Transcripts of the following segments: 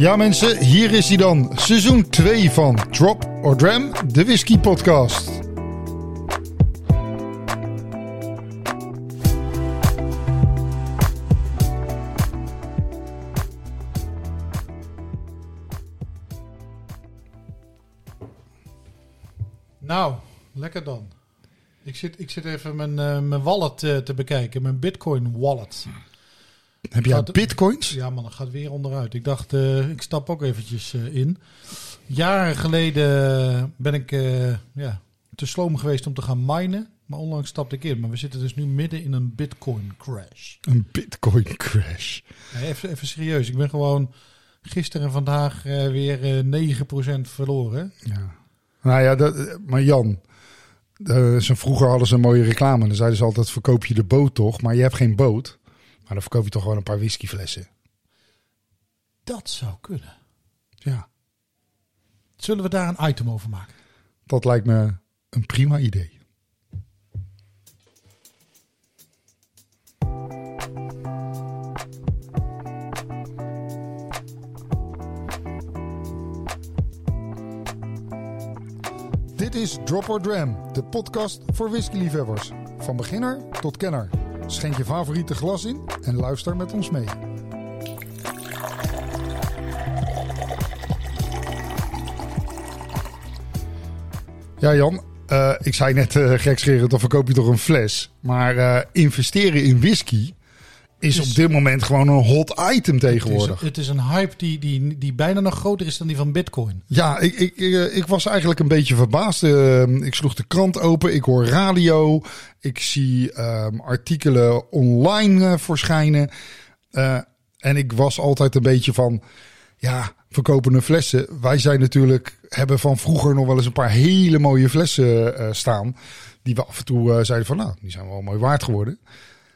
Ja mensen, hier is hij dan. Seizoen 2 van Drop or Dram, de whisky podcast. Nou, lekker dan. Ik zit, ik zit even mijn, eh, mijn wallet eh, te bekijken, mijn Bitcoin wallet. Heb jij Gaat- bitcoins? Ja man, dat gaat weer onderuit. Ik dacht, eh, ik stap ook eventjes eh, in. Jaren geleden ben ik eh, ja, te sloom geweest om te gaan minen. Maar onlangs stapte ik in. Maar we zitten dus nu midden in een Bitcoin crash. Een bitcoin crash. Nee, even, even serieus. Ik ben gewoon gisteren en vandaag weer eh 9% verloren. Ja. Nou ja, dat, maar Jan, zo vroeger hadden ze een mooie reclame. Dan zeiden ze altijd, verkoop je de boot toch? Maar je hebt geen boot. Maar dan verkoop je toch gewoon een paar whiskyflessen. Dat zou kunnen. Ja, Zullen we daar een item over maken? dat lijkt me een prima idee. Dit is Drop or Dram, de podcast voor whiskyliefhebbers. Van beginner tot kenner. Schenk je favoriete glas in en luister met ons mee. Ja, Jan. eh, ik zei net uh, gekscherend, dan verkoop je toch een fles. Maar eh, investeren in whisky is op dit moment gewoon een hot item Het tegenwoordig. is, het is een hype die, die, die bijna nog groter is dan die van Bitcoin. Ja, ik, ik, ik, ik was eigenlijk een beetje verbaasd. Eh, ik sloeg de krant open, ik hoor radio, ik zie ehm, artikelen online eh, verschijnen. Eh, en ik was altijd een beetje van, ja, verkopende flessen. Wij zijn natuurlijk, hebben van vroeger nog wel eens een paar hele mooie flessen eh, staan. Die we af en toe eh, zeiden van, nou, die zijn wel mooi waard geworden.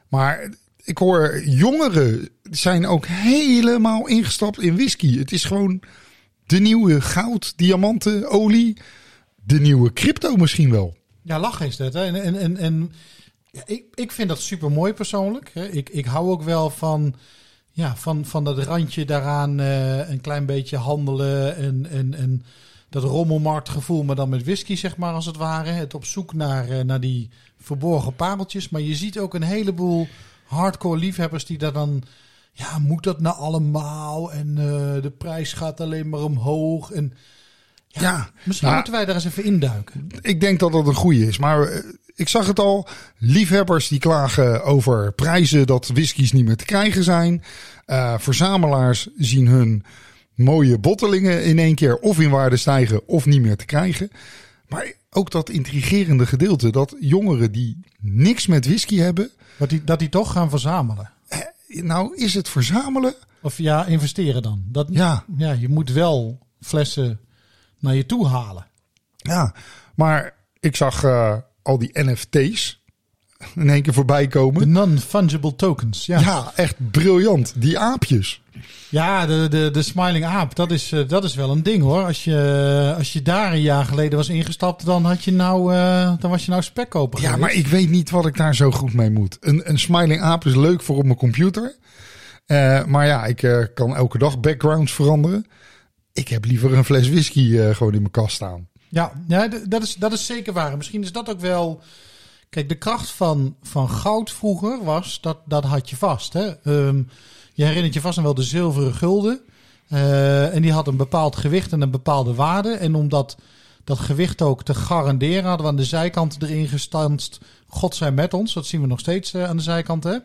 Maar ik hoor jongeren zijn ook helemaal ingestapt in whisky. Het is gewoon de nieuwe goud, diamanten, olie. De nieuwe crypto misschien wel. Ja, lachen is dat. Hè? En, en, en, ik, ik vind dat super mooi persoonlijk. Hè? Ik, ik hou ook wel van, ja, van, van dat randje daaraan eh, een klein beetje handelen. En, en, en dat rommelmarktgevoel, maar dan met whisky, zeg maar, als het ware. Het op zoek naar, eh, naar die verborgen pareltjes. Maar je ziet ook een heleboel hardcore liefhebbers die daar dan... Ja, moet dat nou allemaal? En eh, de prijs gaat alleen maar omhoog. En ja, Ja, misschien nou- moeten wij daar eens even induiken. Ik denk dat dat een goede is. Maar eh, ik zag het al. Liefhebbers die klagen over prijzen dat whiskies niet meer te krijgen zijn. Eh, verzamelaars zien hun mooie bottelingen in één keer of in waarde stijgen of niet meer te krijgen. Maar ook dat intrigerende gedeelte dat jongeren die niks met whisky hebben. Dat die, dat die toch gaan verzamelen. Nou, is het verzamelen? Of ja, investeren dan. Dat, Ja. ja, je moet wel flessen naar je toe halen. Ja, maar ik zag eh, al die NFT's in één keer voorbij De komen. non-fungible tokens. Ja, ja. Ja, echt briljant. Die aapjes. de, de, de smiling aap, dat is, eh, dat is wel een ding hoor. Als je, als je daar een jaar geleden was ingestapt, dan, had je nou, eh, dan was je nou spekkoper Ja, maar ik weet niet wat ik daar zo goed mee moet. Een, een smiling aap is leuk voor op mijn computer. Eh, maar ja, ik eh, kan elke dag backgrounds veranderen. Ik heb liever een fles whisky eh, gewoon in mijn kast staan. Ja, ja dat, is, dat is zeker waar. En Misschien is dat ook wel. Kijk, de kracht van, van goud vroeger was dat, dat had je vast. Hè? Ehm, je herinnert je vast nog wel de zilveren gulden. Eh, en die had een bepaald gewicht en een bepaalde waarde. En om dat, gewicht ook te garanderen, hadden we aan de zijkant erin gestanst. God zij met ons. Dat zien we nog steeds eh, aan de zijkant. Hè?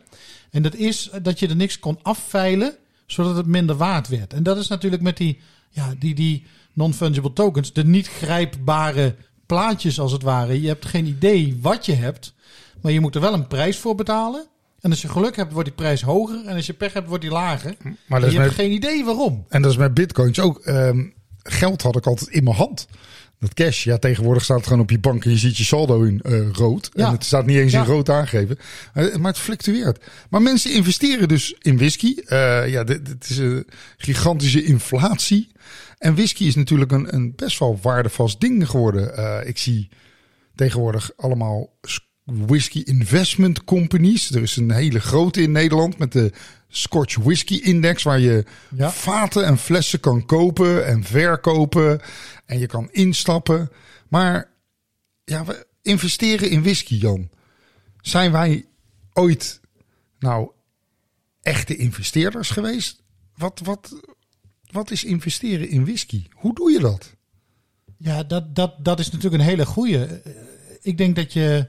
En dat is dat je er niks kon afveilen, zodat het minder waard werd. En dat is natuurlijk met die, ja, die, die non-fungible tokens, de niet grijpbare plaatjes als het ware. Je hebt geen idee wat je hebt, maar je moet er wel een prijs voor betalen. En als je geluk hebt, wordt die prijs hoger. En als je pech hebt, wordt die lager. Maar je hebt geen idee waarom. en dat is met bitcoins ook. Ehm, geld had ik altijd in mijn hand. Dat cash, ja, tegenwoordig staat het gewoon op je bank en je ziet je saldo in eh, rood. Ja. En het staat niet eens Ja. in rood aangegeven. Eh, maar het fluctueert. Maar mensen investeren dus in whisky. Eh, ja, dit, dit is een gigantische inflatie. En whisky is natuurlijk een, een best wel waardevast ding geworden. Ik zie tegenwoordig allemaal whisky investment companies. Er is een hele grote in Nederland met de Scotch Whisky Index, waar je Ja. vaten en flessen kan kopen en verkopen. En je kan instappen. Maar ja, we investeren in whisky, Jan. Zijn wij ooit nou echte investeerders geweest? Wat, wat, wat is investeren in whisky? Hoe doe je dat? Ja, dat, dat, dat is natuurlijk een hele goeie. Eh, Ik denk dat je,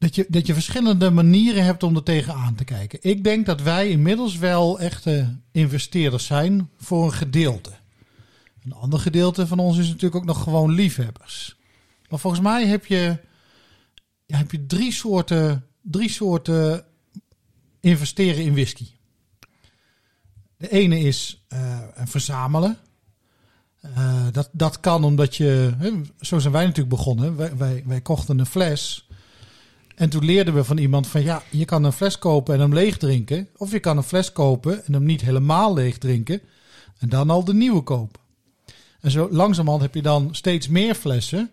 dat, je, dat je verschillende manieren hebt om er tegenaan te kijken. Ik denk dat wij inmiddels wel echte investeerders zijn voor een gedeelte. Een ander gedeelte van ons is natuurlijk ook nog gewoon liefhebbers. Maar volgens mij heb je, heb je drie, soorten, drie soorten investeren in whisky. De ene is eh, verzamelen. Eh, dat, dat kan omdat je, zo zijn wij natuurlijk begonnen. Wij, wij, wij kochten een fles. En toen leerden we van iemand van ja, je kan een fles kopen en hem leeg drinken. Of je kan een fles kopen en hem niet helemaal leeg drinken. En dan al de nieuwe kopen. En zo langzamerhand heb je dan steeds meer flessen. En op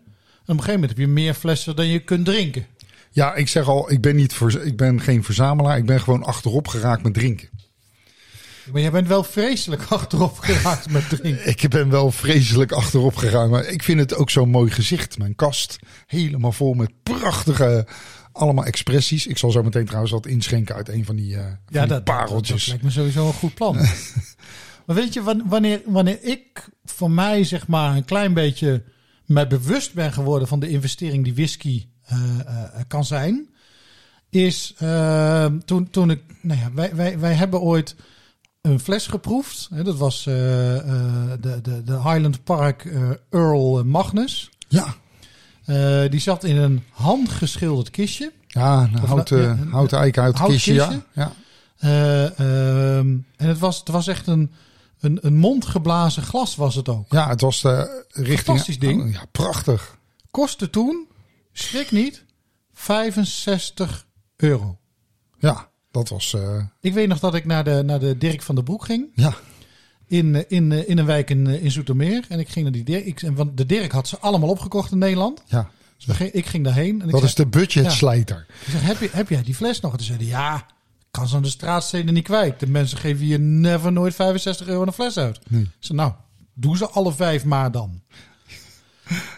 een gegeven moment heb je meer flessen dan je kunt drinken. Ja, ik zeg al, ik ben, niet voor, ik ben geen verzamelaar. Ik ben gewoon achterop geraakt met drinken. Maar jij bent wel vreselijk achterop geraakt met drinken. Ik ben wel vreselijk achterop gegaan. Maar ik vind het ook zo'n mooi gezicht. Mijn kast helemaal vol met prachtige, allemaal expressies. Ik zal zo meteen trouwens wat inschenken uit een van die, van die Ja, dat, pareltjes. dat lijkt me sowieso een goed plan. maar weet je, wan- wanneer, wanneer ik voor mij zeg maar een klein beetje mij bewust ben geworden van de investering die whisky eh, eh, kan zijn, is toen, toen ik, nou ja, wij, wij, wij hebben ooit een fles geproefd. Hè, dat was de, de, de Highland Park Earl Magnus. Ja, die zat in een handgeschilderd kistje. ja een Of houten, nou, ja, een- houten eikenhouten houten kistje. Ja. Ja. Eh, ehm, en het was, het was echt een, een, een mondgeblazen glas was het ook. ja, het was de richting... Fantastisch ding. Oh, ja, prachtig. Kostte toen, schrik niet, 65 euro. Ja, dat was... eh, Ik weet nog dat ik naar de, naar de Dirk van der Broek ging. ja, In, eh, in, eh, in een wijk in, eh, in Zoetermeer. En ik ging naar die Dirk. Ik, en want de Dirk had ze allemaal opgekocht in Nederland. ja. Dus ik ging daarheen. En ik Dat is de budgetslijter. ik zeg, heb, je, heb jij die fles nog? En toen zeiden ja, kan ze aan de straatsteden niet kwijt. De mensen geven hier never nooit 65 euro een fles uit. Nee. Ik zei, nou, doe ze alle vijf maar dan.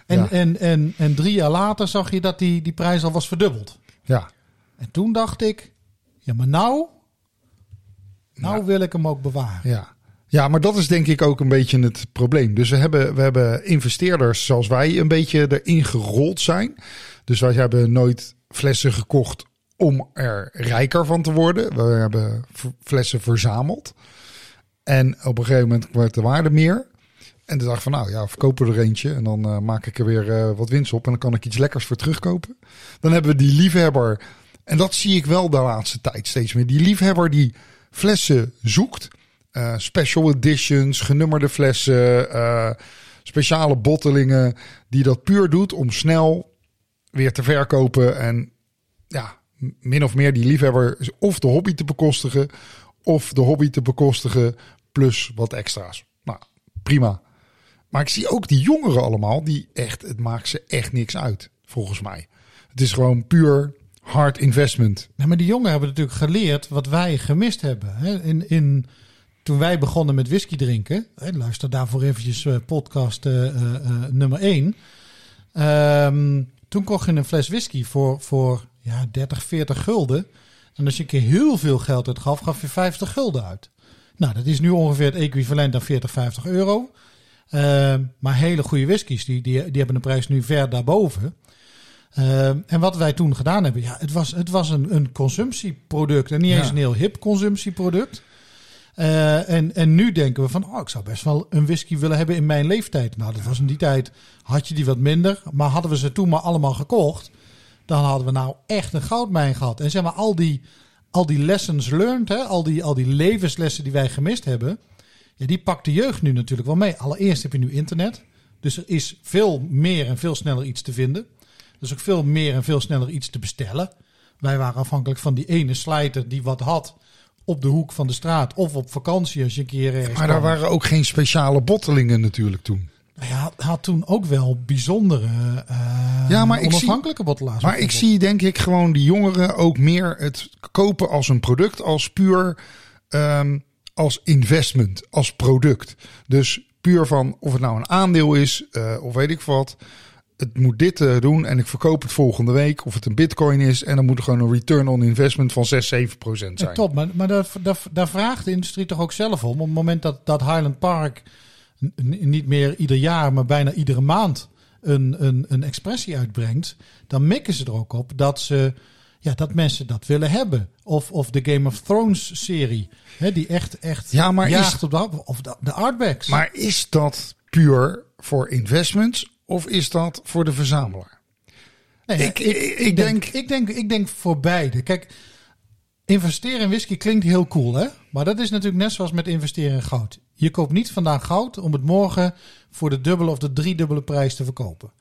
En, Ja. en, en, en drie jaar later zag je dat die, die prijs al was verdubbeld. Ja, En toen dacht ik, ja, maar nou, nou Nou. wil ik hem ook bewaren. Ja. Ja, maar dat is denk ik ook een beetje het probleem. Dus we hebben, we hebben investeerders zoals wij een beetje erin gerold zijn. Dus wij hebben nooit flessen gekocht om er rijker van te worden. We hebben flessen verzameld. En op een gegeven moment werd de waarde meer. En toen dacht van nou ja, verkopen er eentje. En dan eh, maak ik er weer eh, wat winst op. En dan kan ik iets lekkers voor terugkopen. Dan hebben we die liefhebber. En dat zie ik wel de laatste tijd steeds meer. Die liefhebber die flessen zoekt. Eh, special editions, genummerde flessen, eh, speciale bottelingen. Die dat puur doet om snel weer te verkopen. En ja, min of meer die liefhebber of de hobby te bekostigen. Of de hobby te bekostigen plus wat extra's. Nou, prima. Maar ik zie ook die jongeren allemaal, die echt, het maakt ze echt niks uit, volgens mij. Het is gewoon puur hard investment. Nee, maar die jongen hebben natuurlijk geleerd wat wij gemist hebben. Hè? In, in, toen wij begonnen met whisky drinken, hè, luister daarvoor eventjes eh, podcast eh, eh, nummer 1. toen kocht je een fles whisky voor, voor ja, 30, 40 gulden. En als je een keer heel veel geld uitgaf, gaf je 50 gulden uit. Nou, dat is nu ongeveer het equivalent aan 40, 50 euro. Ehm, maar hele goede whiskies, die, die, die hebben een prijs nu ver daarboven. Ehm, en wat wij toen gedaan hebben, ja, het was, het was een, een consumptieproduct. En niet Ja. eens een heel hip consumptieproduct. Eh, en, en nu denken we van, oh, ik zou best wel een whisky willen hebben in mijn leeftijd. Nou, dat was in die tijd, had je die wat minder. Maar hadden we ze toen maar allemaal gekocht, dan hadden we nou echt een goudmijn gehad. En zeg maar, al die, al die lessons learned, hè, al, die, al die levenslessen die wij gemist hebben, ja, die pakt de jeugd nu natuurlijk wel mee. Allereerst heb je nu internet. Dus er is veel meer en veel sneller iets te vinden. Er is ook veel meer en veel sneller iets te bestellen. Wij waren afhankelijk van die ene slijter die wat had op de hoek van de straat. Of op vakantie als je een keer Maar daar kwam. waren ook geen speciale bottelingen natuurlijk toen. Nou ja, had toen ook wel bijzondere... eh, Ja, maar onafhankelijke bottelaars. Maar ik zie denk ik gewoon die jongeren ook meer het kopen als een product, als puur ehm, als investment, als product. Dus puur van of het nou een aandeel is eh, of weet ik wat. Het moet dit eh, doen en ik verkoop het volgende week. Of het een bitcoin is en dan moet er gewoon een return on investment van 6, 7 procent Ja, zijn. top, maar, maar daar, daar, daar vraagt de industrie toch ook zelf om. Op het moment dat, dat Highland Park niet meer ieder jaar, maar bijna iedere maand een, een, een expressie uitbrengt, dan mikken ze er ook op dat, ze, ja, dat mensen dat willen hebben. Of, of de Game of Thrones serie, hè, die echt, echt Ja, maar jaagt is- op de, of de, de artbacks. Maar is dat puur voor investments of is dat voor de verzamelaar? Nee, ja, ik- ik denk, denk- ik, denk, ik denk voor beide. Kijk, investeren in whisky klinkt heel cool, hè? Maar dat is natuurlijk net zoals met investeren in goud. Je koopt niet vandaag goud om het morgen voor de dubbele of de driedubbele prijs te verkopen.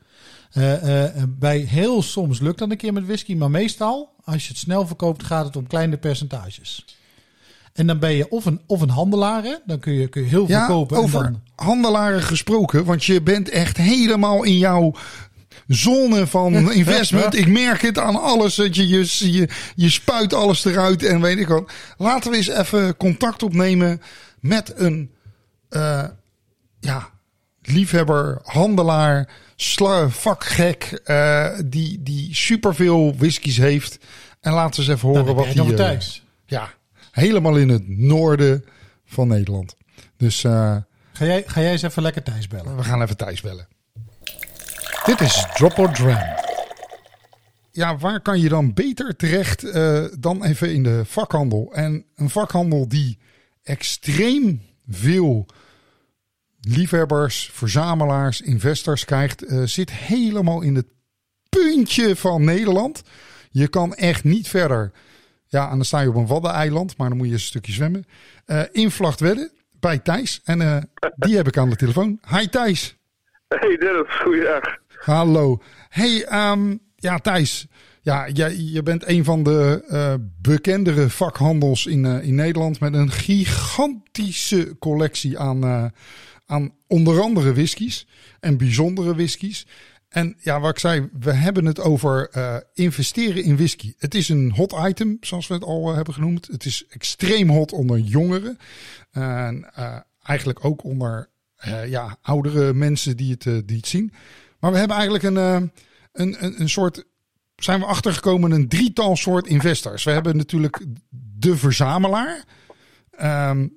Eh, eh, bij heel soms lukt dat een keer met whisky, maar meestal, als je het snel verkoopt, gaat het om kleine percentages. En dan ben je of een, of een handelaar, hè? dan kun je, kun je heel veel Ja, kopen. over en dan, handelaren gesproken, want je bent echt helemaal in jouw zone van investment. Ik merk het aan alles. Dat je, je, je, je spuit alles eruit en weet ik wat. Laten we eens even contact opnemen met een eh, ja, liefhebber, handelaar, vakgek, eh, die, die superveel whiskies heeft. En laten we eens even dan horen wat eh, Thijs. ja, helemaal in het noorden van Nederland. Dus eh, Ga jij, ga jij eens even lekker Thijs bellen? we gaan even Thijs bellen. Dit is Drop or Dram. Ja, waar kan je dan beter terecht eh, dan even in de vakhandel? En een vakhandel die extreem veel liefhebbers, verzamelaars, investors krijgt, eh, zit helemaal in het puntje van Nederland. Je kan echt niet verder. Ja, en dan sta je op een waddeneiland, maar dan moet je een stukje zwemmen. Eh in Vlachtwedde bij Thijs. En eh, die heb ik aan de telefoon. Hi Thijs. Hey Dennis, goeiedag. Hallo. Hey, ehm, ja Thijs. Ja, jij, je bent een van de eh, bekendere vakhandels in, in Nederland met een gigantische collectie aan, aan onder andere whiskies en bijzondere whiskies. En ja, wat ik zei, we hebben het over eh, investeren in whisky. Het is een hot item, zoals we het al eh, hebben genoemd. Het is extreem hot onder jongeren. En eh, eigenlijk ook onder ja, oudere mensen die het, die zien. Maar we hebben eigenlijk een, een, een, een soort. Zijn we achtergekomen een drietal soort investors. We hebben natuurlijk de verzamelaar. Ehm,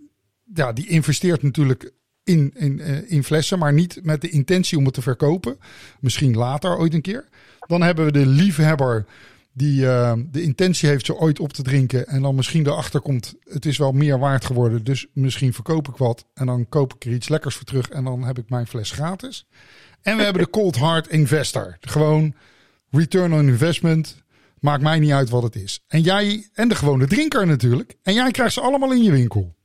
ja, die investeert natuurlijk in, in, eh, in flessen, maar niet met de intentie om het te verkopen. Misschien later ooit een keer. Dan hebben we de liefhebber die eh, de intentie heeft ze ooit op te drinken. En dan misschien erachter komt, het is wel meer waard geworden. Dus misschien verkoop ik wat. En dan koop ik er iets lekkers voor terug. En dan heb ik mijn fles gratis. En we hebben de cold hard investor. Gewoon return on investment. Maakt mij niet uit wat het is. En jij, en de gewone drinker natuurlijk. En jij krijgt ze allemaal in je winkel.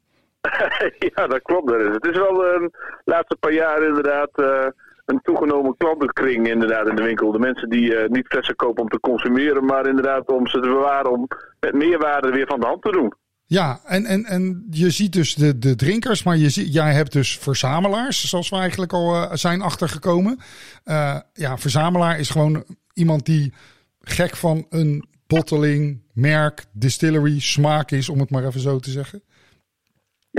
ja, dat klopt. Dennis. Het is wel de laatste paar jaar inderdaad eh, een toegenomen klantenkring inderdaad in de winkel. De mensen die eh, niet flessen kopen om te consumeren, maar inderdaad om ze te bewaren om met meerwaarde weer van de hand te doen. Ja, en, en, en je ziet dus de, de drinkers, maar je ziet, jij hebt dus verzamelaars, zoals we eigenlijk al eh, zijn achtergekomen. Eh ja, verzamelaar is gewoon iemand die gek van een botteling, merk, distillery, smaak is, om het maar even zo te zeggen.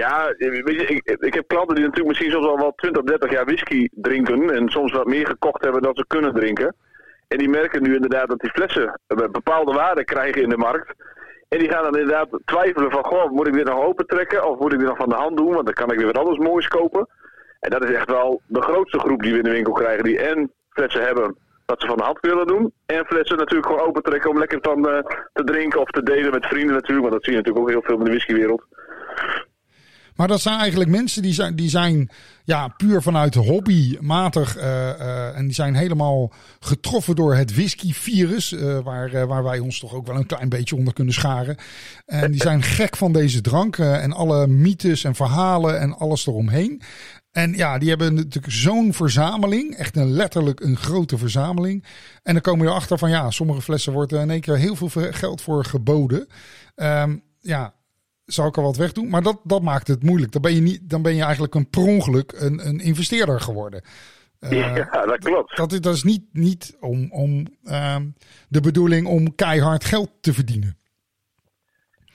Ja, weet je, ik, ik heb klanten die natuurlijk misschien soms al wel 20, 30 jaar whisky drinken. En soms wat meer gekocht hebben dan ze kunnen drinken. En die merken nu inderdaad dat die flessen bepaalde waarde krijgen in de markt. En die gaan dan inderdaad twijfelen van, goh, moet ik dit nog open trekken? Of moet ik dit nog van de hand doen? Want dan kan ik weer wat anders moois kopen. En dat is echt wel de grootste groep die we in de winkel krijgen. Die en flessen hebben dat ze van de hand willen doen. En flessen natuurlijk gewoon open trekken om lekker van eh, te drinken of te delen met vrienden natuurlijk. Want dat zie je natuurlijk ook heel veel in de whiskywereld. Maar dat zijn eigenlijk mensen die zijn, die zijn ja, puur vanuit hobbymatig. eh, en die zijn helemaal getroffen door het whisky-virus. eh, waar, waar wij ons toch ook wel een klein beetje onder kunnen scharen. En die zijn gek van deze drank. en alle mythes en verhalen en alles eromheen. En ja, die hebben natuurlijk zo'n verzameling. Echt een letterlijk een grote verzameling. En dan komen je erachter van ja, sommige flessen wordt er in één keer heel veel geld voor geboden. Ehm, ja, zou ik er wat wegdoen. Maar dat, dat maakt het moeilijk. Dan ben je, niet, dan ben je eigenlijk een per ongeluk een, een investeerder geworden. ja, dat klopt. Dat, dat is niet, niet om, om ehm, de bedoeling om keihard geld te verdienen.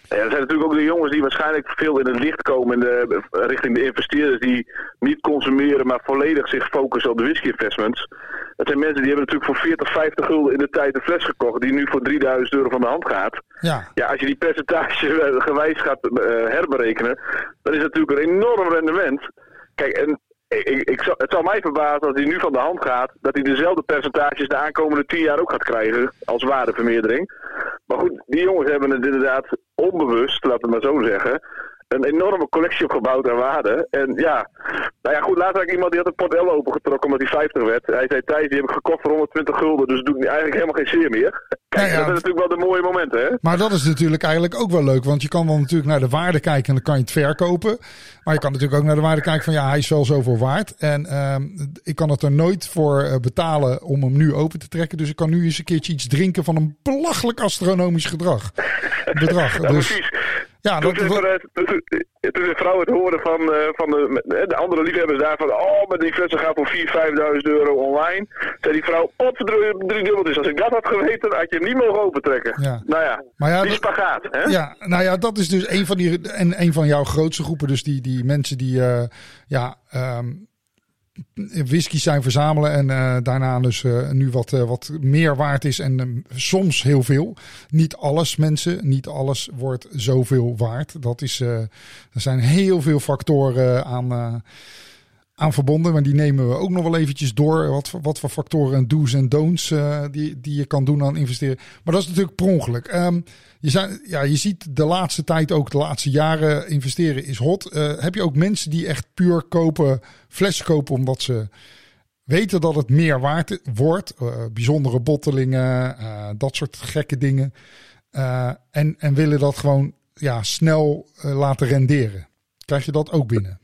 Ja, er zijn natuurlijk ook de jongens die waarschijnlijk veel in het licht komen in de, richting de investeerders die niet consumeren, maar volledig zich focussen op de whisky investments. Dat zijn mensen die hebben natuurlijk voor 40, 50 gulden in de tijd een fles gekocht, die nu voor 3000 euro van de hand gaat. Ja, Ja, als je die percentage gewijs gaat eh, herberekenen, dan is het natuurlijk een enorm rendement. Kijk, en ik, ik, zal- het zal mij verbazen als hij nu van de hand gaat, dat hij dezelfde percentages de aankomende 10 jaar ook gaat krijgen als waardevermeerdering. Maar goed, die jongens hebben het inderdaad onbewust, laten we het maar zo zeggen, een enorme collectie opgebouwd aan waarde. En ja, nou ja, goed, laatst had ik iemand die had een Port L opengetrokken omdat hij 50 werd. Hij zei, Thijs, die heb ik gekocht voor 120 gulden, dus het doet eigenlijk helemaal geen zeer meer. Kijk, Nou ja, dat zijn natuurlijk wel de mooie momenten, hè? maar dat is natuurlijk eigenlijk ook wel leuk. Want je kan dan natuurlijk naar de waarde kijken en dan kan je het verkopen. Maar je kan natuurlijk ook naar de waarde kijken van ja, hij is wel zoveel waard. En ehm, ik kan het er nooit voor eh, betalen om hem nu open te trekken. Dus ik kan nu eens een keertje iets drinken van een belachelijk astronomisch gedrag. Bedrag. Ja, Dus precies. Ja, Toen, dat, ze, voor, toen, toen- toen de vrouw het hoorde van, eh, van de, de andere liefhebbers daar van, oh, maar die flessen gaan voor 4.000, 5.000 euro online. Zei die vrouw, op drie, dubbeltjes. Als ik dat had geweten, had je hem niet mogen opentrekken. Ja. Nou ja, Maar ja, die dat- spagaat, hè? Ja, nou ja, dat is dus een van die en een van jouw grootste groepen. Dus die, die mensen die eh, ja, ehm whisky zijn verzamelen en eh, daarna dus eh, nu wat, eh, wat meer waard is en eh, soms heel veel. Niet alles mensen, niet alles wordt zoveel waard. Dat is, er zijn heel veel factoren aan, aan verbonden, maar die nemen we ook nog wel eventjes door. Wat, wat voor factoren en do's en don'ts eh, die, die je kan doen aan investeren. Maar dat is natuurlijk per ongeluk. Ehm, je, zijn, ja, je ziet de laatste tijd ook, de laatste jaren investeren is hot. Eh, heb je ook mensen die echt puur kopen, flessen kopen omdat ze weten dat het meer waard wordt. Eh, bijzondere bottelingen, dat soort gekke dingen. En, en willen dat gewoon ja, snel laten renderen. Krijg je dat ook binnen?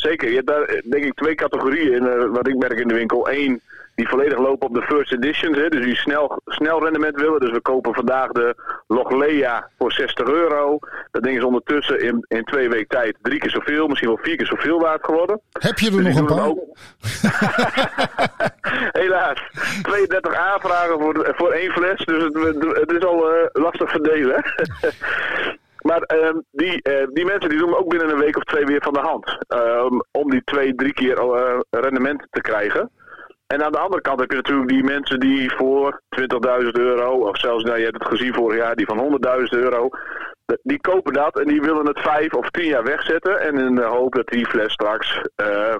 Zeker, je hebt daar eh, denk ik twee categorieën in, eh, wat ik merk in de winkel. Eén, die volledig lopen op de first editions, hè, dus die snel, snel rendement willen. Dus we kopen vandaag de Loglea voor 60 euro. Dat ding is ondertussen in, in twee weken tijd drie keer zoveel, misschien wel vier keer zoveel waard geworden. Heb je er Dus nog een paar? ook. Helaas, 32 aanvragen voor, voor één fles, dus het, het is al eh, lastig verdelen. Maar ehm, die, eh, die mensen die doen ook binnen een week of twee weer van de hand. Ehm, om die twee, drie keer eh, rendement te krijgen. En aan de andere kant heb je natuurlijk die mensen die voor 20.000 euro, of zelfs, nou, je hebt het gezien vorig jaar, die van 100.000 euro, die kopen dat en die willen het vijf of tien jaar wegzetten. En in de hoop dat die fles straks, eh,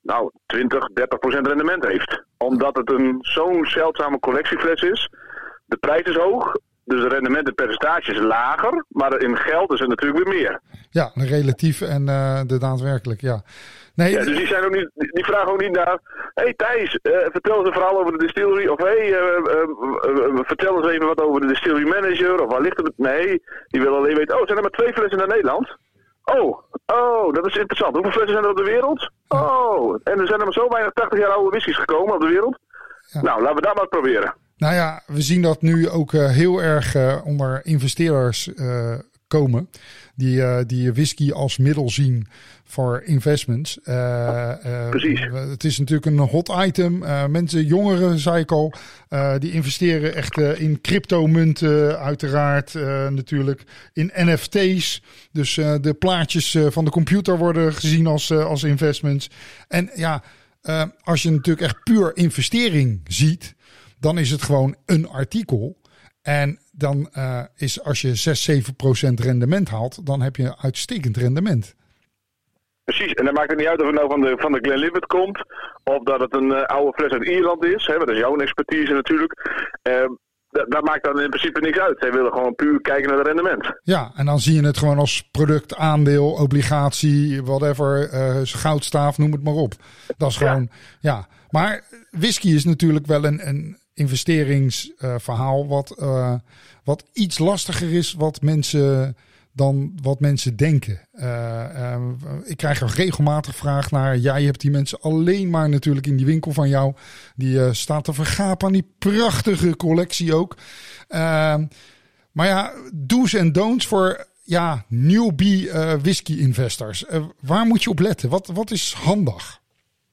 nou, 20, 30 procent rendement heeft. Omdat het een zo'n zeldzame collectiefles is. De prijs is hoog, dus de rendementenpercentage is lager, maar in geld is het natuurlijk weer meer. Ja, relatief en eh, de daadwerkelijk, ja. Nee, Ja, dus die, zijn ook niet, die vragen ook niet naar. Hé hey Thijs, eh, vertel eens een verhaal over de distillery. Of hé, hey, eh, vertel eens even wat over de distillery manager. Of waar ligt het? Nee, die willen alleen weten. Oh, zijn er maar twee flessen naar Nederland? Oh, oh, dat is interessant. Hoeveel flessen zijn er op de wereld? Oh, en er zijn er maar zo weinig 80 jaar oude whiskies gekomen op de wereld. Nou, laten we dat maar proberen. Nou ja, we zien dat nu ook eh, heel erg eh, onder investeerders eh, komen. Die, eh, die whisky als middel zien voor investments. Precies. Het is natuurlijk een hot item. Mensen, jongeren, zei ik al, die investeren echt in cryptomunten, uiteraard natuurlijk. In NFT's. Dus de plaatjes van de computer worden gezien als, als investments. En ja, als je natuurlijk echt puur investering ziet dan is het gewoon een artikel. En dan eh, is als je 6, 7 procent rendement haalt, dan heb je uitstekend rendement. Precies, en dan maakt het niet uit of het nou van de, van de Glenlivet komt. Of dat het een eh, oude fles uit Ierland is. Hè, dat is jouw expertise natuurlijk. Eh, dat, dat maakt dan in principe niks uit. Zij willen gewoon puur kijken naar het rendement. Ja, en dan zie je het gewoon als product, aandeel, obligatie, whatever, eh, goudstaaf, noem het maar op. Dat is Ja. gewoon, ja. Maar whisky is natuurlijk wel een, een investeringsverhaal wat, eh, wat iets lastiger is wat mensen dan wat mensen denken. Eh, eh, ik krijg er regelmatig vraag naar. Jij hebt die mensen alleen maar natuurlijk in die winkel van jou. Die staat te vergapen aan die prachtige collectie ook. Maar ja, do's en don'ts voor ja, newbie whisky investors. Waar moet je op letten? Wat, wat is handig?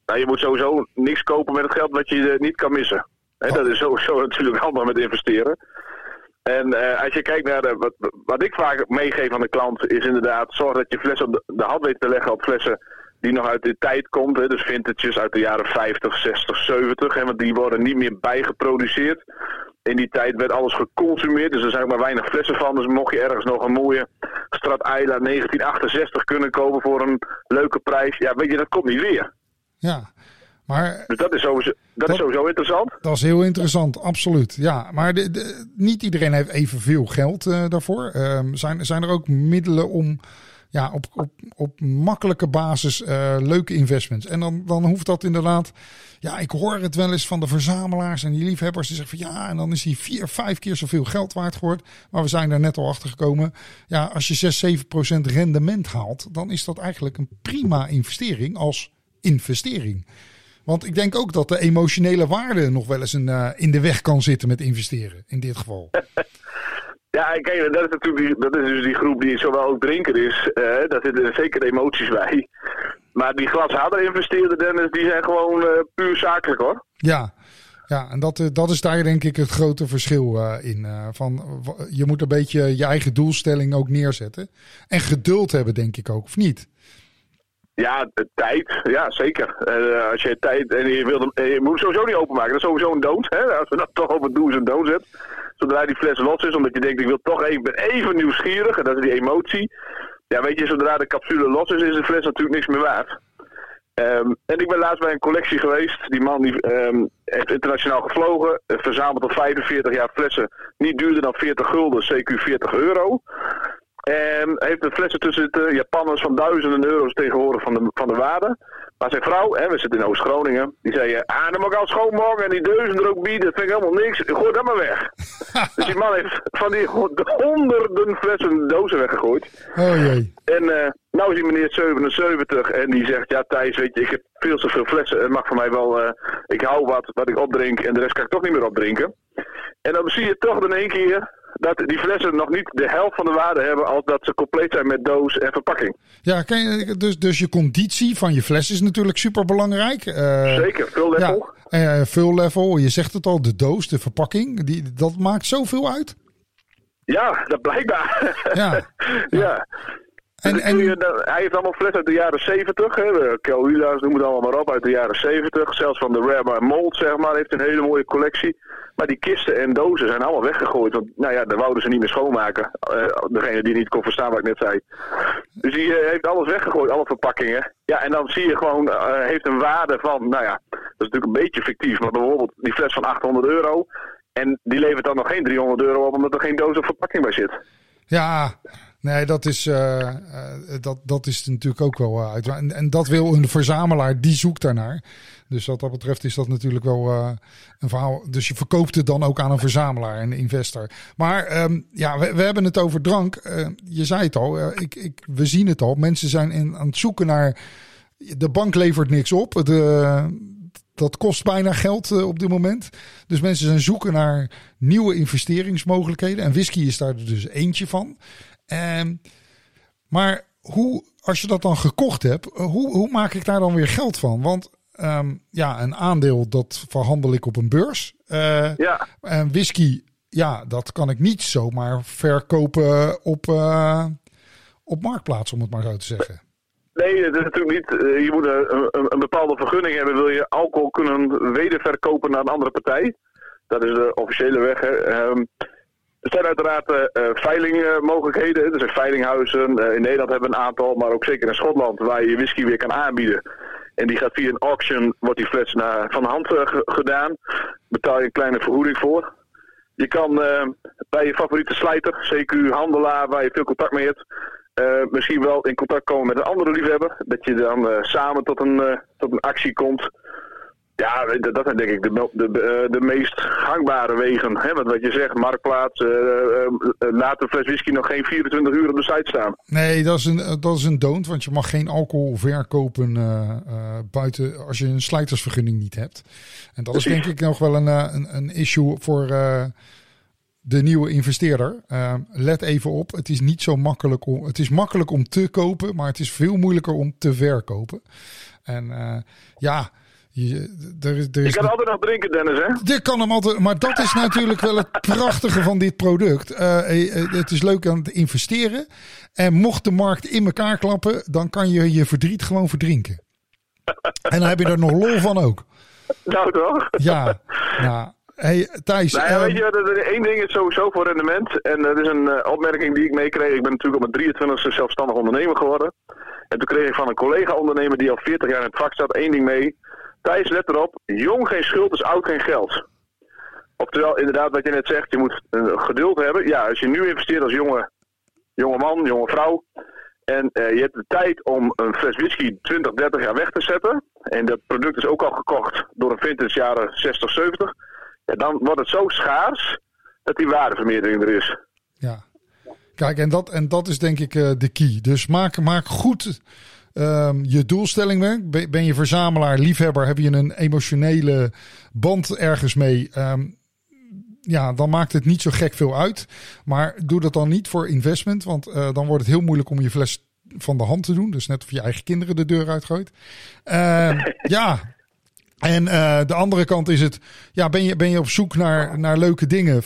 Nou, je moet sowieso niks kopen met het geld wat je niet kan missen. Dat is sowieso natuurlijk handig met investeren. En uh, als je kijkt naar de, wat, wat ik vaak meegeef aan de klant, is inderdaad zorg dat je flessen op de, de hand weet te leggen op flessen die nog uit de tijd komt. Hè, dus vintages uit de jaren 50, 60, 70. Hè, want die worden niet meer bijgeproduceerd. In die tijd werd alles geconsumeerd, dus er zijn ook maar weinig flessen van. Dus mocht je ergens nog een mooie Strat Ayla 1968 kunnen kopen voor een leuke prijs. Ja, weet je, dat komt niet weer. Ja, maar... Dus dat is sowieso, dat, is sowieso interessant. Dat is heel interessant, absoluut. Ja, maar de, de, niet iedereen heeft evenveel geld uh, daarvoor. Um, zijn, zijn er ook middelen om ja, op, op, op makkelijke basis uh, leuke investments. En dan, dan hoeft dat inderdaad. Ja, ik hoor het wel eens van de verzamelaars en die liefhebbers. Die zeggen van ja, en dan is die vier, vijf keer zoveel geld waard geworden. Maar we zijn er net al achter gekomen. Ja, als je 6, 7 procent rendement haalt, dan is dat eigenlijk een prima investering als investering. Want ik denk ook dat de emotionele waarde nog wel eens een, uh, in de weg kan zitten met investeren. In dit geval. Ja, kijk, dat is natuurlijk die, dat is dus die groep die zowel ook drinker is. Uh, daar zitten zeker emoties bij. Maar die glashouder investeerder, Dennis, die zijn gewoon uh, puur zakelijk hoor. Ja, ja en dat, dat is daar denk ik het grote verschil uh, in. van, je moet een beetje je eigen doelstelling ook neerzetten. En geduld hebben, denk ik ook, of niet? Ja, tijd. Ja, zeker. Uh, als je tijd en je, wilt hem, je moet hem sowieso niet openmaken. Dat is sowieso een dood. Hè? Als we dat toch op het do's en don'ts hebben. Zodra die fles los is, omdat je denkt, ik wil toch even, ben even nieuwsgierig. En dat is die emotie. Ja, weet je, zodra de capsule los is, is de fles natuurlijk niks meer waard. Um, en ik ben laatst bij een collectie geweest. Die man die, um, heeft internationaal gevlogen. Verzameld al 45 jaar flessen. Niet duurder dan 40 gulden, CQ 40 euro. En heeft de flessen tussen de Japanners van duizenden euro's tegenwoordig van de, van de waarde. Maar zijn vrouw, hè, we zitten in Oost-Groningen, die zei: Ah, dan moet ik al schoonmaken en die deuzen er ook bieden. Dat vind ik helemaal niks. Gooi dat maar weg. dus die man heeft van die honderden flessen dozen weggegooid. Oh jee. En uh, nou is die meneer 77 en die zegt: Ja, Thijs, weet je, ik heb veel te veel flessen. Het mag voor mij wel. Uh, ik hou wat wat ik opdrink en de rest kan ik toch niet meer opdrinken. En dan zie je toch in één keer dat die flessen nog niet de helft van de waarde hebben als dat ze compleet zijn met doos en verpakking. Ja, dus, dus je conditie van je fles is natuurlijk super belangrijk. Uh, Zeker, veel level. Ja, uh, veel level, je zegt het al, de doos, de verpakking, die, dat maakt zoveel uit. Ja, dat blijkbaar. Ja. ja. En, en... Hij heeft allemaal flessen uit de jaren 70. Hè. Calula's, noem het allemaal maar op, uit de jaren 70. Zelfs van de Rare Mold, zeg maar, heeft een hele mooie collectie. Maar die kisten en dozen zijn allemaal weggegooid. Want nou ja, daar wouden ze niet meer schoonmaken. Uh, degene die niet kon verstaan wat ik net zei. Dus die uh, heeft alles weggegooid, alle verpakkingen. Ja, en dan zie je gewoon, uh, heeft een waarde van, nou ja, dat is natuurlijk een beetje fictief. Maar bijvoorbeeld die fles van 800 euro. En die levert dan nog geen 300 euro op, omdat er geen doos of verpakking bij zit. Ja, Nee, dat is, dat, dat is natuurlijk ook wel uit. En, en, dat wil een verzamelaar, die zoekt daarnaar. Dus wat dat betreft is dat natuurlijk wel een verhaal. Dus je verkoopt het dan ook aan een verzamelaar, een investor. Maar um, ja, we, hebben het over drank. je zei het al, ik, ik, we zien het al. Mensen zijn aan het zoeken naar. De bank levert niks op. Dat kost bijna geld op dit moment. Dus mensen zijn zoeken naar nieuwe investeringsmogelijkheden. En whisky is daar dus eentje van. Um, maar hoe, als je dat dan gekocht hebt, hoe, hoe maak ik daar dan weer geld van? Want um, ja, een aandeel dat verhandel ik op een beurs. Uh, ja. En whisky, ja, dat kan ik niet zomaar verkopen op, uh, op marktplaats, om het maar zo te zeggen. Nee, dat is natuurlijk niet. Je moet een, een, een, bepaalde vergunning hebben. Wil je alcohol kunnen wederverkopen naar een andere partij? Dat is de officiële weg. Um, er zijn uiteraard uh, veilingmogelijkheden. Er zijn veilinghuizen. Uh, in Nederland hebben we een aantal, maar ook zeker in Schotland, waar je je whisky weer kan aanbieden. En die gaat via een auction, wordt die fles naar, van hand uh, gedaan. Betaal je een kleine vergoeding voor. Je kan bij je favoriete slijter, CQ, handelaar, waar je veel contact mee hebt, misschien wel in contact komen met een andere liefhebber. Dat je dan samen tot een, tot een actie komt. Ja, dat zijn denk ik de, de, eh, de meest gangbare wegen. Hè? Wat, wat je zegt, marktplaats, uh, laat de fles whisky nog geen 24 uur op de site staan. Nee, dat is een, dat is een don't, want je mag geen alcohol verkopen buiten als je een slijtersvergunning niet hebt. En dat is denk ik nog wel een, een, een issue voor de nieuwe investeerder. let even op, het is niet zo makkelijk om, het is makkelijk om te kopen, maar het is veel moeilijker om te verkopen. En ja, je, er, is- er Je kan altijd nog drinken, Dennis, hè? dit kan hem altijd, maar dat is natuurlijk wel het prachtige van dit product. Eh, eh, het is leuk aan het investeren. En mocht de markt in elkaar klappen, dan kan je je verdriet gewoon verdrinken. En dan heb je er nog lol van ook. Nou toch? Ja, nou, hey, Thijs. Nou ja, ehm, weet je, wat, één ding is sowieso voor rendement. En dat is een eh, opmerking die ik meekreeg. Ik ben natuurlijk op mijn 23e zelfstandig ondernemer geworden. En toen kreeg ik van een collega-ondernemer die al 40 jaar in het vak staat één ding mee. Thijs, let erop. Jong geen schuld is oud geen geld. Oftewel, inderdaad, wat je net zegt, je moet eh, geduld hebben. Ja, als je nu investeert als jonge, jonge man, jonge vrouw. En eh, je hebt de tijd om een fles whisky 20, 30 jaar weg te zetten. En dat product is ook al gekocht door een vintage jaren 60, 70. Ja, dan wordt het zo schaars dat die waardevermeerdering er is. Ja. Kijk, en dat, en dat is denk ik eh, de key. Dus maak, maak goed ehm, je doelstelling werk. Ben, je verzamelaar, liefhebber, heb je een emotionele band ergens mee. ehm, ja, dan maakt het niet zo gek veel uit. Maar doe dat dan niet voor investment. Want eh, dan wordt het heel moeilijk om je fles van de hand te doen. Dus net of je eigen kinderen de deur uitgooit. Ehm, ja, en eh, de andere kant is het, ja, ben je, ben je op zoek naar, naar leuke dingen?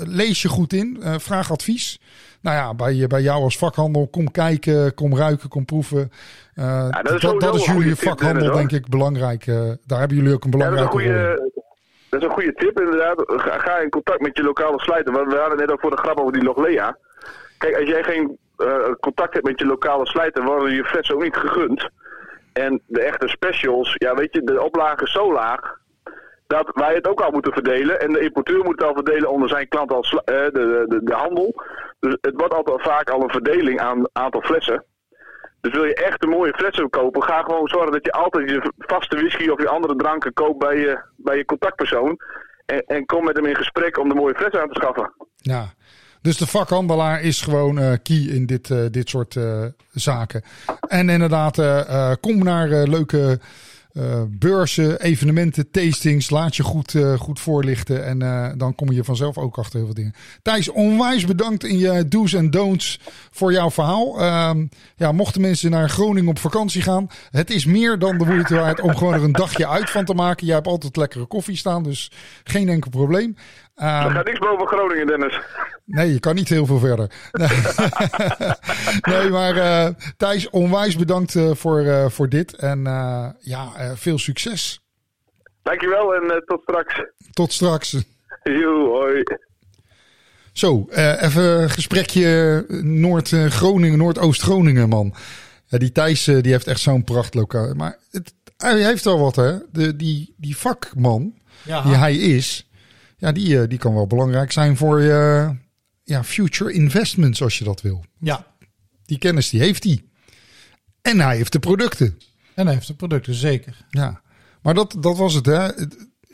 F- Lees je goed in, eh, vraag advies. Nou ja, bij, bij jou als vakhandel, kom kijken, kom ruiken, kom proeven. Eh, dat is dat, dat jullie vakhandel, denk ik, belangrijk. eh, daar hebben jullie ook een Ja, dat, belangrijke rol. goede, dat is een goede tip inderdaad. Ga, ga in contact met je lokale slijter. We, we hadden net ook voor de grap over die Loglea. Kijk, als jij geen eh, contact hebt met je lokale slijter, worden je flessen ook niet gegund. En de echte specials, ja weet je, de oplage is zo laag dat wij het ook al moeten verdelen. En de importeur moet het al verdelen onder zijn klant als eh, de, de, de handel. Dus het wordt altijd vaak al een verdeling aan aantal flessen. Dus wil je echt een mooie flessen kopen, ga gewoon zorgen dat je altijd je vaste whisky of je andere dranken koopt bij je, bij je contactpersoon. En, en kom met hem in gesprek om de mooie flessen aan te schaffen. Ja. Dus de vakhandelaar is gewoon eh, key in dit, eh, dit soort zaken. En inderdaad, kom naar leuke eh, beurzen, evenementen, tastings. Laat je goed, eh, goed voorlichten. En eh, dan kom je vanzelf ook achter heel veel dingen. Thijs, onwijs bedankt in je do's en don'ts voor jouw verhaal. Ehm, ja, mochten mensen naar Groningen op vakantie gaan. Het is meer dan de moeite waard om gewoon er een dagje uit van te maken. Jij hebt altijd lekkere koffie staan, dus geen enkel probleem. Ehm, Er gaat niks boven Groningen, Dennis. Nee, je kan niet heel veel verder. Nee, maar eh, Thijs, onwijs bedankt eh, voor, eh, voor dit. En eh, ja, eh, veel succes. Dankjewel en eh, tot straks. Tot straks. Joe, hoi. Zo, eh, even een gesprekje Noord-Groningen, Noordoost-Groningen, man. Ja, die Thijs eh, die heeft echt zo'n prachtlokaal. Maar het, hij heeft wel wat, hè. De, die, die vakman Ja, die hij is, ja, die, eh, die kan wel belangrijk zijn voor je ja, future investments, als je dat wil. ja. Die kennis die heeft hij. En hij heeft de producten. En hij heeft de producten, zeker. Ja, maar dat, dat was het. Hè.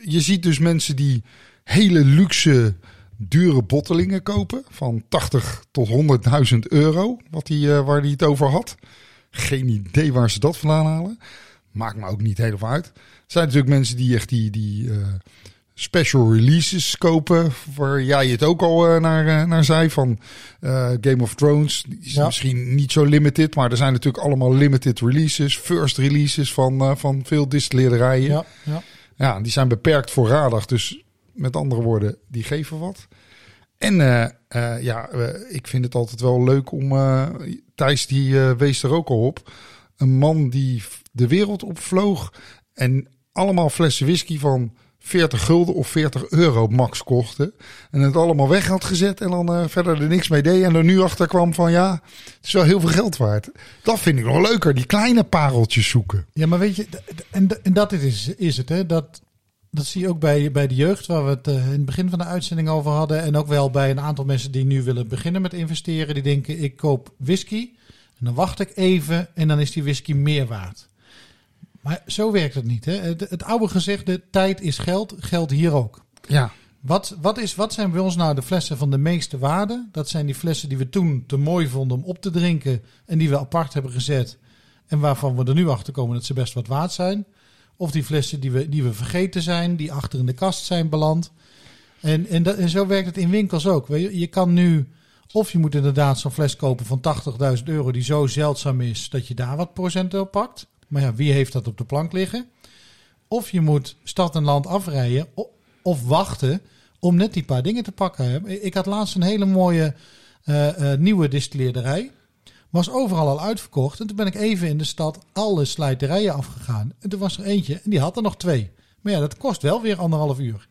Je ziet dus mensen die hele luxe, dure bottelingen kopen. Van 80 tot 100.000 euro, wat die, eh, waar hij het over had. Geen idee waar ze dat vandaan halen. Maakt me ook niet helemaal uit. Er zijn natuurlijk mensen die echt die, die eh, special releases kopen. Waar jij het ook al eh, naar, eh, naar zei. Van eh, Game of Thrones. Die is Ja. misschien niet zo limited. Maar er zijn natuurlijk allemaal limited releases. First releases van, van veel distilleerderijen. Ja, ja. Ja, die zijn beperkt voorradig. Dus met andere woorden, die geven wat. En ja, ik vind het altijd wel leuk om... Thijs, die wees er ook al op. Een man die de wereld opvloog... en allemaal flessen whisky van 40 gulden of 40 euro max kochten. En het allemaal weg had gezet en dan eh, verder er niks mee deed. En er nu achter kwam van ja, het is wel heel veel geld waard. Dat vind ik nog leuker, die kleine pareltjes zoeken. Ja, maar weet je, en, en dat is, is het. Hè? Dat, dat zie je ook bij, bij de jeugd, waar we het eh, in het begin van de uitzending over hadden. En ook wel bij een aantal mensen die nu willen beginnen met investeren. Die denken, ik koop whisky en dan wacht ik even en dan is die whisky meer waard. Maar zo werkt het niet. Hè? Het, het oude gezegde, tijd is geld, geldt hier ook. Ja, Wat, wat, is, wat zijn bij ons nou de flessen van de meeste waarde? Dat zijn die flessen die we toen te mooi vonden om op te drinken en die we apart hebben gezet. En waarvan we er nu achter komen dat ze best wat waard zijn. Of die flessen die we, die we vergeten zijn, die achter in de kast zijn beland. En, en, dat, en zo werkt het in winkels ook. Je, je kan nu, of je moet inderdaad zo'n fles kopen van 80.000 euro die zo zeldzaam is dat je daar wat procent op pakt. Maar ja, wie heeft dat op de plank liggen? Of je moet stad en land afrijden of wachten om net die paar dingen te pakken. Ik had laatst een hele mooie eh, eh, nieuwe distilleerderij. Was overal al uitverkocht. En toen ben ik even in de stad alle slijterijen afgegaan. En toen was er eentje en die had er nog twee. Maar ja, dat kost wel weer anderhalf uur.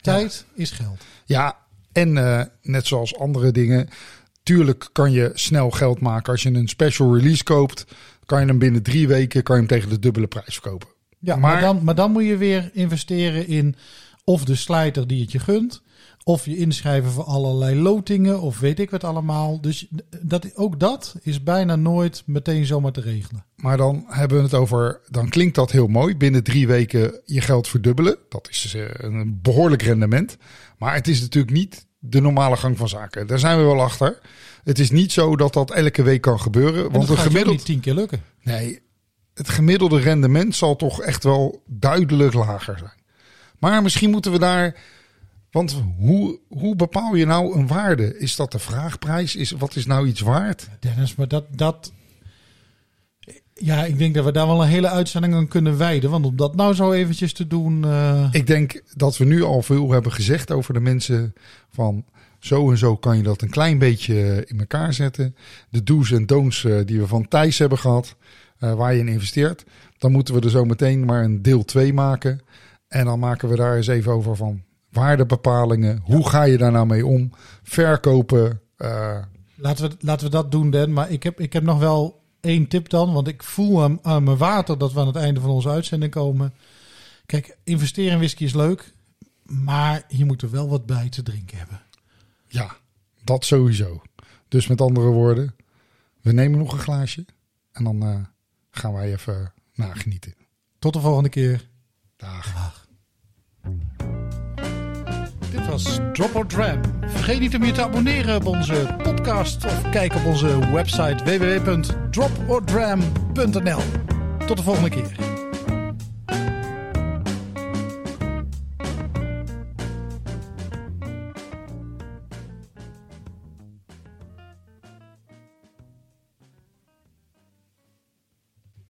Tijd is geld. Ja, en eh, net zoals andere dingen. Tuurlijk kan je snel geld maken. Als je een special release koopt, kan je hem binnen drie weken kan je hem tegen de dubbele prijs verkopen. Ja, maar, Maar- dan, maar dan moet je weer investeren in of de slijter die het je gunt. Of je inschrijven voor allerlei lotingen of weet ik wat allemaal. Dus dat, ook dat is bijna nooit meteen zomaar te regelen. Maar dan hebben we het over, dan klinkt dat heel mooi. Binnen drie weken je geld verdubbelen. Dat is eh, een behoorlijk rendement. Maar het is natuurlijk niet de normale gang van zaken. Daar zijn we wel achter. Het is niet zo dat dat elke week kan gebeuren. Want ook gemiddeld, niet tien keer lukken. nee, het gemiddelde rendement zal toch echt wel duidelijk lager zijn. Maar misschien moeten we daar. Want hoe, hoe bepaal je nou een waarde? Is dat de vraagprijs? Is, wat is nou iets waard? Dennis, maar dat, dat... Ja, ik denk dat we daar wel een hele uitzending aan kunnen wijden. Want om dat nou zo eventjes te doen... eh, Ik denk dat we nu al veel hebben gezegd over de mensen van zo en zo kan je dat een klein beetje in elkaar zetten. De do's en don'ts eh, die we van Thijs hebben gehad, eh, waar je in investeert. Dan moeten we er zo meteen maar een deel 2 maken. En dan maken we daar eens even over van waardebepalingen. Hoe ga je daar nou mee om? Verkopen. Laten we, laten we dat doen, Dan. Maar ik heb, ik heb nog wel één tip dan. Want ik voel aan, aan mijn water dat we aan het einde van onze uitzending komen. Kijk, investeren in whisky is leuk. Maar je moet er wel wat bij te drinken hebben. ja, dat sowieso. Dus met andere woorden, we nemen nog een glaasje. En dan eh, gaan wij even nagenieten. Tot de volgende keer. Dag. Dit was Drop or Dram. Vergeet niet om je te abonneren op onze podcast. Of kijk op onze website www.dropordram.nl. Tot de volgende keer.